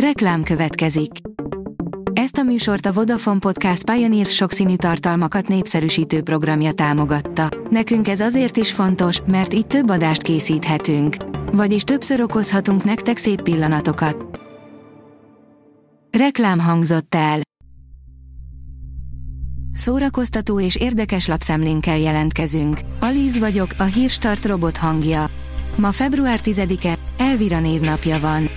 Reklám következik. Ezt a műsort a Vodafone Podcast Pioneer sokszínű tartalmakat népszerűsítő programja támogatta. Nekünk ez azért is fontos, mert így több adást készíthetünk. Vagyis többször okozhatunk nektek szép pillanatokat. Reklám hangzott el. Szórakoztató és érdekes lapszemlénkkel jelentkezünk. Alíz vagyok, a hírstart robot hangja. Ma február 10-e, Elvira névnapja van.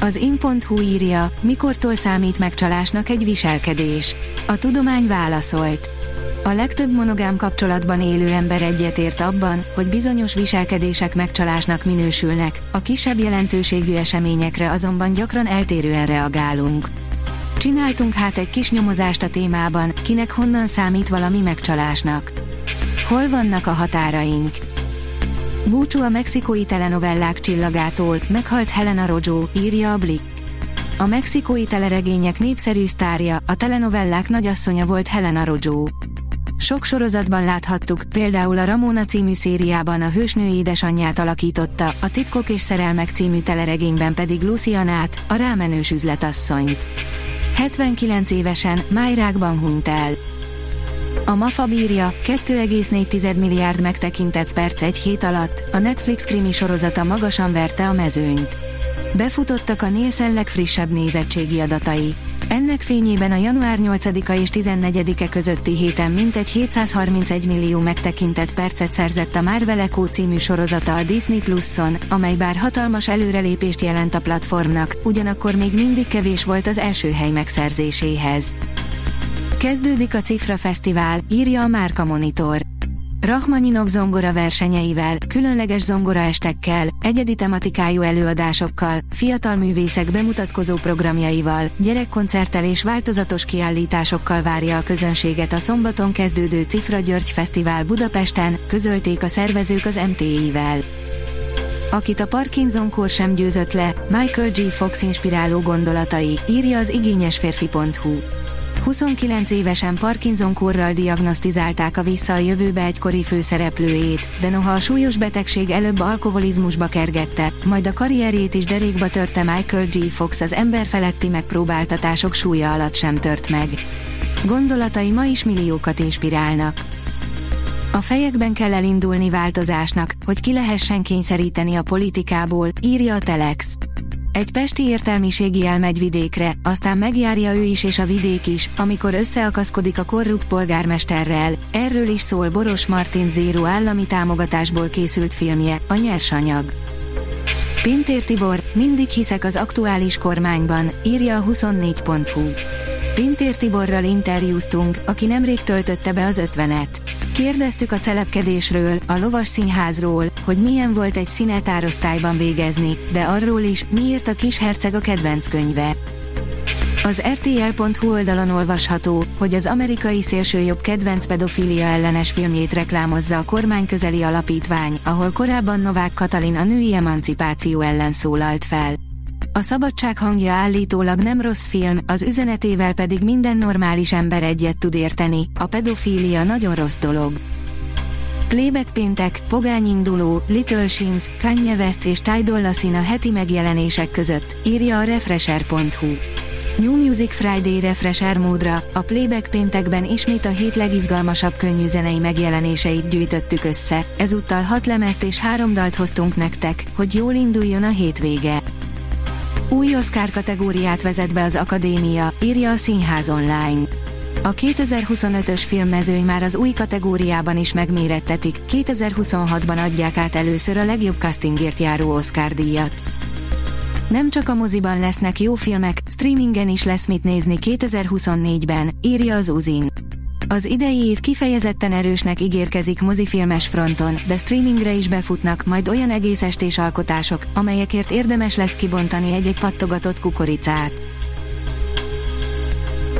Az in.hu írja, mikortól számít megcsalásnak egy viselkedés. A tudomány válaszolt. A legtöbb monogám kapcsolatban élő ember egyetért abban, hogy bizonyos viselkedések megcsalásnak minősülnek, a kisebb jelentőségű eseményekre azonban gyakran eltérően reagálunk. Csináltunk hát egy kis nyomozást a témában, kinek honnan számít valami megcsalásnak. Hol vannak a határaink? Búcsú a mexikói telenovellák csillagától, meghalt Helena Rojo, írja a Blick. A mexikói teleregények népszerű sztárja, a telenovellák nagyasszonya volt Helena Rojo. Sok sorozatban láthattuk, például a Ramona című szériában a hősnő édesanyját alakította, a Titkok és Szerelmek című teleregényben pedig Lucianát, a rámenős üzletasszonyt. 79 évesen, májrákban hunyt el. A MAFA bírja, 2,4 milliárd megtekintett perc egy hét alatt, a Netflix krimi sorozata magasan verte a mezőnyt. Befutottak a Nielsen legfrissebb nézettségi adatai. Ennek fényében a január 8-a és 14-e közötti héten mintegy 731 millió megtekintett percet szerzett a Marvel Echo című sorozata a Disney Plus-on, amely bár hatalmas előrelépést jelent a platformnak, ugyanakkor még mindig kevés volt az első hely megszerzéséhez. Kezdődik a Cifra Fesztivál, írja a Márka Monitor. Rachmaninov zongora versenyeivel, különleges zongoraestekkel, egyedi tematikájú előadásokkal, fiatal művészek bemutatkozó programjaival, gyerekkoncerttel és változatos kiállításokkal várja a közönséget a szombaton kezdődő Cifra György Fesztivál Budapesten, közölték a szervezők az MTI-vel. Akit a Parkinson-kor sem győzött le, Michael G. Fox inspiráló gondolatai, írja az igényesférfi.hu. 29 évesen Parkinson-korral diagnosztizálták a Vissza a jövőbe egykori főszereplőjét, de noha a súlyos betegség előbb alkoholizmusba kergette, majd a karrierjét is derékba törte Michael G. Fox az emberfeletti megpróbáltatások súlya alatt sem tört meg. Gondolatai ma is milliókat inspirálnak. A fejekben kell elindulni változásnak, hogy ki lehessen kényszeríteni a politikából, írja a Telex. Egy pesti értelmiségi elmegy vidékre, aztán megjárja ő is és a vidék is, amikor összeakaszkodik a korrupt polgármesterrel. Erről is szól Boros Martin Zéro állami támogatásból készült filmje, a nyersanyag. Pintér Tibor, mindig hiszek az aktuális kormányban, írja a 24.hu. Pintér Tiborral interjúztunk, aki nemrég töltötte be az ötvenet. Kérdeztük a telepkedésről, a lovas színházról, hogy milyen volt egy színetárosztályban végezni, de arról is, miért a kis herceg a kedvenc könyve. Az RTL.hu oldalon olvasható, hogy az amerikai szélsőjobb kedvenc pedofília ellenes filmjét reklámozza a kormányközeli alapítvány, ahol korábban Novák Katalin a női emancipáció ellen szólalt fel. A szabadság hangja állítólag nem rossz film, az üzenetével pedig minden normális ember egyet tud érteni, a pedofília nagyon rossz dolog. Playback péntek, Pogány induló, Little Sims, Kanye West és Ty Dolla a heti megjelenések között, írja a Refresher.hu. New Music Friday Refresher módra, a Playback péntekben ismét a hét legizgalmasabb könnyű zenei megjelenéseit gyűjtöttük össze, ezúttal hat lemezt és három dalt hoztunk nektek, hogy jól induljon a hétvége. Új Oscar kategóriát vezet be az Akadémia, írja a Színház online. A 2025-ös filmmezőny már az új kategóriában is megmérettetik, 2026-ban adják át először a legjobb castingért járó Oscar díjat. Nem csak a moziban lesznek jó filmek, streamingen is lesz mit nézni 2024-ben, írja az Uzin. Az idei év kifejezetten erősnek ígérkezik mozifilmes fronton, de streamingre is befutnak majd olyan egész estés alkotások, amelyekért érdemes lesz kibontani egy-egy pattogatott kukoricát.